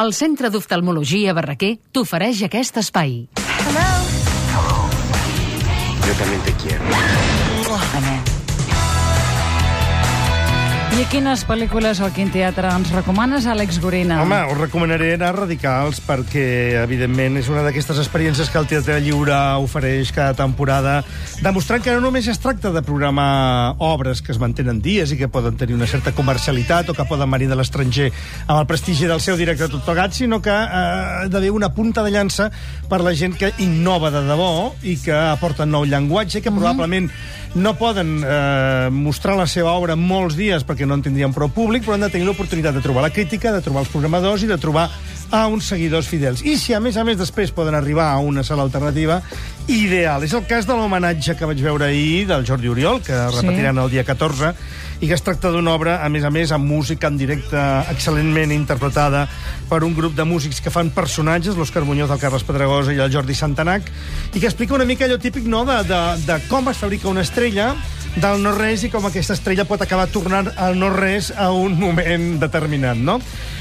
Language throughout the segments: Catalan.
El Centre d'Oftalmologia Barraquer t'ofereix aquest espai. Yo también te quiero. I quines pel·lícules o quin teatre ens recomanes, Àlex Gorina? Home, us recomanaré anar a Radicals perquè, evidentment, és una d'aquestes experiències que el Teatre Lliure ofereix cada temporada, demostrant que no només es tracta de programar obres que es mantenen dies i que poden tenir una certa comercialitat o que poden venir de l'estranger amb el prestigi del seu directe tot plegat, sinó que eh, ha d'haver una punta de llança per la gent que innova de debò i que aporta nou llenguatge, que probablement no poden eh, mostrar la seva obra molts dies perquè no en tindrien prou públic, però han de tenir l'oportunitat de trobar la crítica, de trobar els programadors i de trobar a uns seguidors fidels. I si, a més a més, després poden arribar a una sala alternativa, ideal. És el cas de l'homenatge que vaig veure ahir del Jordi Oriol, que Sí. repetiran el dia 14, i que es tracta d'una obra, a més a més, amb música en directe excel·lentment interpretada per un grup de músics que fan personatges, l'Òscar Muñoz, el Carles Pedregosa i el Jordi Santanac, i que explica una mica allò típic no, de, de, de com es fabrica una estrella, del no-res i com aquesta estrella pot acabar tornant al no-res a un moment determinat, no?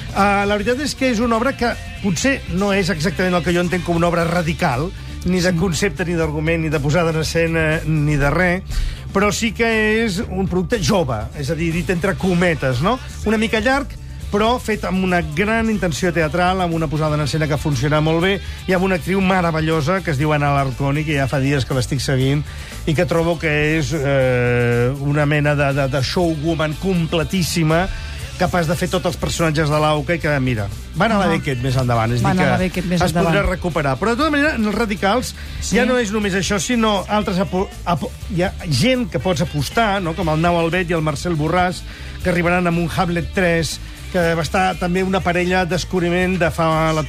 Uh, la veritat és que és una obra que potser no és exactament el que jo entenc com una obra radical, ni de concepte, ni d'argument, ni de posada en escena, ni de res, però sí que és un producte jove, és a dir, dit entre cometes, no? Una mica llarg, però fet amb una gran intenció teatral, amb una posada en escena que funciona molt bé, i amb una actriu meravellosa que es diu Ana Larconi, que ja fa dies que l'estic seguint, i que trobo que és eh, una mena de, de, de showwoman completíssima, capaç de fer tots els personatges de l'AUCA i que, mira, van a la. Beckett més endavant. És Van dir que Beckett més es podrà endavant. recuperar. Però, de tota manera, en els radicals Sí. ja no és només això, sinó altres... Hi ha gent que pots apostar, no? com el Nau Albet i el Marcel Borràs, que arribaran amb un Hamlet 3, que va estar també una parella descobriment de fa la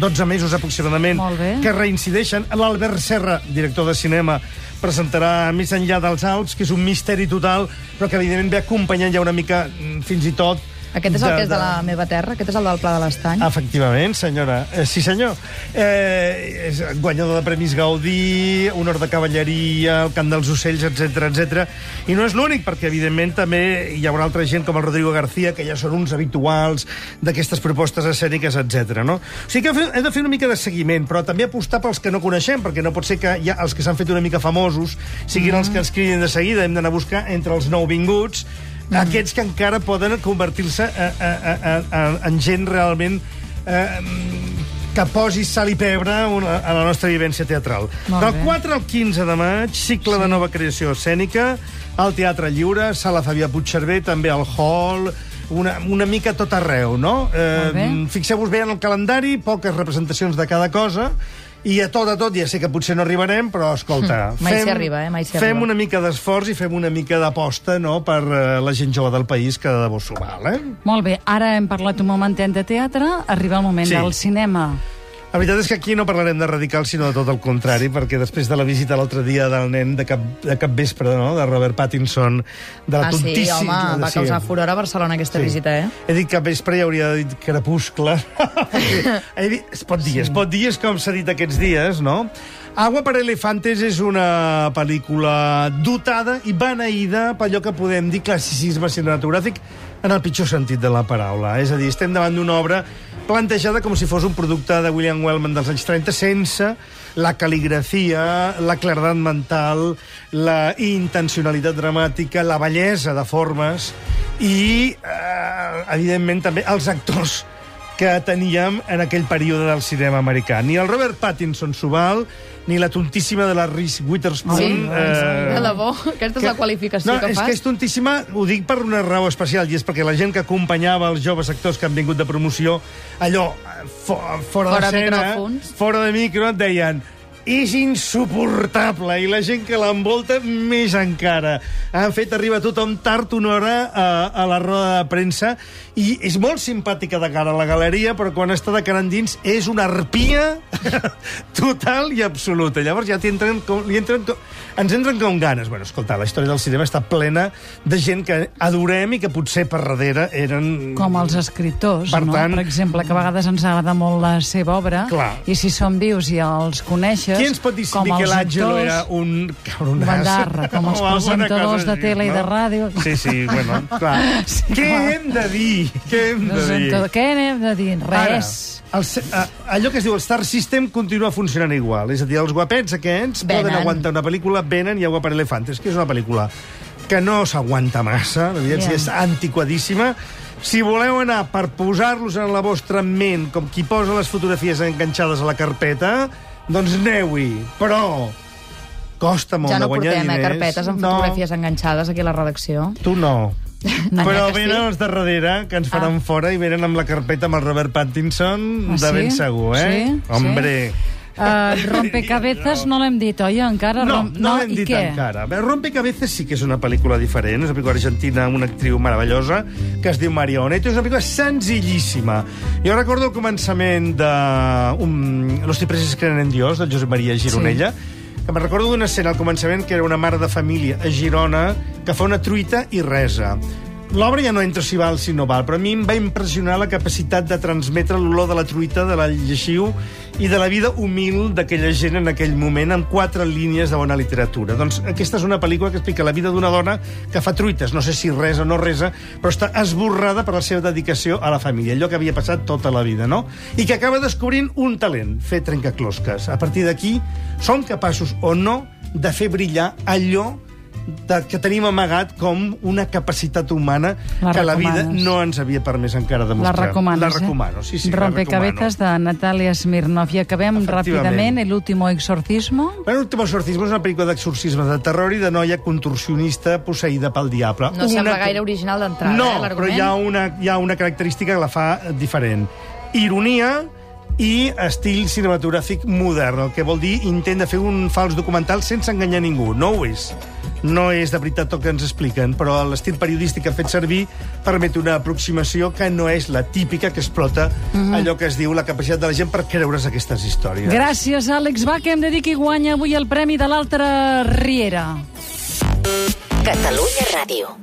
12 mesos aproximadament, que reincideixen. L'Albert Serra, director de cinema, presentarà Més enllà dels Alps, que és un misteri total, però que evidentment ve acompanyant ja una mica, mm, fins i tot... Aquest és el que és de la meva terra? Aquest és el del Pla de l'Estany? Efectivament, senyora. Eh, sí, senyor. Eh, és guanyador de Premis Gaudí, honor de cavalleria, el cant dels ocells, etc etc. I no és l'únic, perquè, evidentment, també hi haurà altra gent com el Rodrigo García, que ja són uns habituals d'aquestes propostes escèniques, etc. No? O sigui que hem de fer una mica de seguiment, però també apostar pels que no coneixem, perquè no pot ser que ja els que s'han fet una mica famosos siguin els que ens cridin de seguida. Hem d'anar a buscar entre els nouvinguts mm. aquests que encara poden convertir-se a, a, a, en gent realment eh, que posi sal i pebre a la nostra vivència teatral. Del bé. 4 al 15 de maig, cicle de nova creació escènica, al Teatre Lliure, Sala Fabià Puigcerver, també al Hall, una, una mica tot arreu, no? Bé. Fixeu-vos bé en el calendari, poques representacions de cada cosa, i a tot a tot, ja sé que potser no arribarem, però escolta... Mai s'hi arriba, eh? Mai fem arriba. una mica d'esforç i fem una mica d'aposta no? per eh, la gent jove del país, que de debò s'ho val, eh? Molt bé, ara hem parlat un momentet de teatre, arriba el moment Sí. del cinema. La veritat és que aquí no parlarem de radical, sinó de tot el contrari, perquè després de la visita l'altre dia del nen de cap, de cap vespre, no?, de Robert Pattinson, de la Ah, sí, tontíssima... home, va sí. causar furor a Barcelona aquesta Sí. visita, eh? He dit cap vespre i hauria de dir crepuscle. He dit, es pot dir, es pot dir, és com s'ha dit aquests dies, no? Agua para elefantes és una pel·lícula dotada i beneïda per allò que podem dir classicisme cinematogràfic en el pitjor sentit de la paraula. És a dir, estem davant d'una obra plantejada com si fos un producte de William Wellman dels anys 30 sense la cal·ligrafia, la claredat mental, la intencionalitat dramàtica, la bellesa de formes i, eh, evidentment, també els actors que teníem en aquell període del cinema americà. Ni el Robert Pattinson s'ho val, ni la tontíssima de la Reese Witherspoon. Sí, eh, de debò. Aquesta és la qualificació no, que és fas. que és tontíssima, ho dic per una raó especial, i és perquè la gent que acompanyava els joves actors que han vingut de promoció, allò, eh, fo fora, Fora d'escena, fora de micro, et deien és insuportable, i la gent que l'envolta més encara. Han fet arribar tothom tard una hora a, a la roda de premsa, i és molt simpàtica de cara a la galeria, però quan està de cara endins és una arpia total i absoluta. Llavors ja entren com, li entren com, ens entren com ganes. Bueno, escolta, la història del cinema està plena de gent que adorem i que potser per darrere eren... Com els escriptors, Per no? tant- Per exemple, que a vegades ens agrada molt la seva obra, Clar. i si són vius i els coneixes, personatges... Qui ens pot dir si com Michelangelo actors, era un cabronàs? Bandarra, com els presentadors de tele i de ràdio. Sí, sí, bueno, clar. Sí, Què clar. hem de dir? Què hem de dir? Què n'hem de dir? Res. Ara, el, allò que es diu el Star System continua funcionant igual. És a dir, els guapets aquests Venen. poden aguantar una pel·lícula, venen i agua per elefantes, que és una pel·lícula que no s'aguanta massa, l'evidència Ja. és antiquadíssima. Si voleu anar per posar-los en la vostra ment com qui posa les fotografies enganxades a la carpeta, doncs aneu-hi. Però costa molt Ja no de guanyar portem, eh, diners. carpetes amb No, fotografies enganxades aquí a la redacció. Tu no. Ah, Però que sí? venen els de darrere, que ens faran fora, i venen amb la carpeta amb el Robert Pattinson, Ah, de ben sí? segur, eh? Sí, sí. Uh, rompecabezas no l'hem dit, oi, encara? No, Rom- no l'hem i dit què? encara. Bé, Rompecabezas sí que és una pel·lícula diferent, és una pel·lícula argentina amb una actriu meravellosa que es diu Maria Oneto, és una pel·lícula senzillíssima. Jo recordo el començament de un... Los cipreses creen en Dios, del Josep Maria Gironella, que me'n recordo d'una escena al començament que era una mare de família a Girona que fa una truita i resa. L'obra ja no entra si val, si no val, però a mi em va impressionar la capacitat de transmetre l'olor de la truita, de la lleixiu i de la vida humil d'aquella gent en aquell moment amb quatre línies de bona literatura. Doncs aquesta és una pel·lícula que explica la vida d'una dona que fa truites, no sé si resa o no resa, però està esborrada per la seva dedicació a la família, allò que havia passat tota la vida, no? I que acaba descobrint un talent, fer trencaclosques. A partir d'aquí, som capaços o no de fer brillar allò de, que tenim amagat com una capacitat humana La que la vida no ens havia permès encara La demostrar. recomanes, La eh? recomano, sí, sí, la Rompecabezas de Natalia Smirnov. I acabem ràpidament El último exorcismo. Bueno, L'últim exorcisme és una pel·lícula d'exorcisme de terror i de noia contorsionista posseïda pel diable. No sembla gaire original d'entrada, No, eh, però l'argument. hi ha, una, hi ha una característica que la fa diferent. Ironia i estil cinematogràfic modern, el que vol dir intent de fer un fals documental sense enganyar ningú. No ho és. No és de veritat el que ens expliquen, però l'estil periodístic que ha fet servir permet una aproximació que no és la típica que explota allò que es diu la capacitat de la gent per creure's aquestes històries. Gràcies, Àlex Va, que hem de dir qui guanya avui el Premi de l'Altra Riera. Catalunya Ràdio.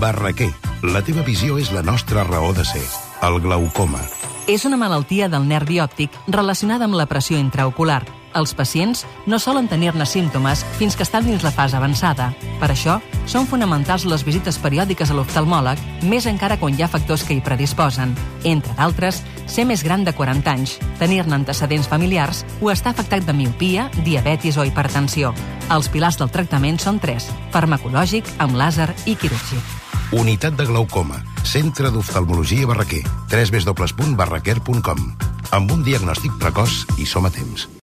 Barraquer, la teva visió és la nostra raó de ser. El glaucoma. És una malaltia del nervi òptic relacionada amb la pressió intraocular. Els pacients no solen tenir-ne símptomes fins que estan dins la fase avançada. Per això, són fonamentals les visites periòdiques a l'oftalmòleg, més encara quan hi ha factors que hi predisposen. Entre d'altres, ser més gran de 40 anys, tenir-ne antecedents familiars o estar afectat de miopia, diabetis o hipertensió. Els pilars del tractament són tres, farmacològic, amb làser i quirúrgic. Unitat de glaucoma. Centre d'oftalmologia Barraquer. www.barraquer.com Amb un diagnòstic precoç i som a temps.